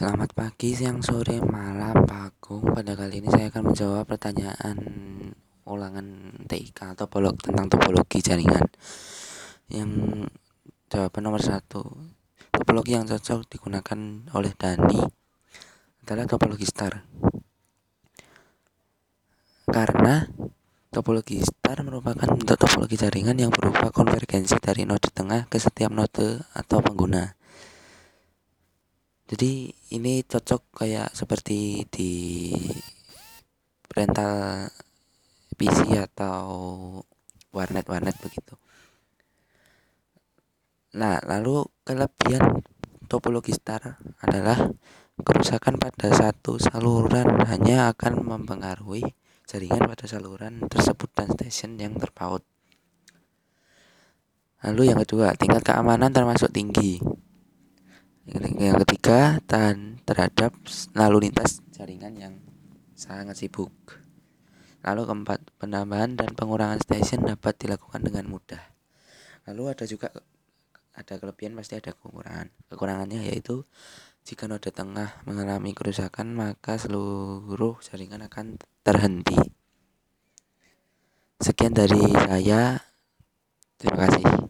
Selamat pagi, siang, sore, malam, Pak Agung. Pada kali ini saya akan menjawab pertanyaan ulangan TIK atau topolog tentang topologi jaringan. Yang jawaban nomor satu, topologi yang cocok digunakan oleh Dani adalah topologi star. Karena topologi star merupakan bentuk topologi jaringan yang berupa konvergensi dari node tengah ke setiap node atau pengguna jadi ini cocok kayak seperti di rental PC atau warnet-warnet begitu. Nah lalu kelebihan topologi star adalah kerusakan pada satu saluran hanya akan mempengaruhi jaringan pada saluran tersebut dan stasiun yang terpaut. Lalu yang kedua tingkat keamanan termasuk tinggi yang ketiga tahan terhadap lalu lintas jaringan yang sangat sibuk. Lalu keempat penambahan dan pengurangan stasiun dapat dilakukan dengan mudah. Lalu ada juga ada kelebihan pasti ada kekurangan. Kekurangannya yaitu jika node tengah mengalami kerusakan maka seluruh jaringan akan terhenti. Sekian dari saya. Terima kasih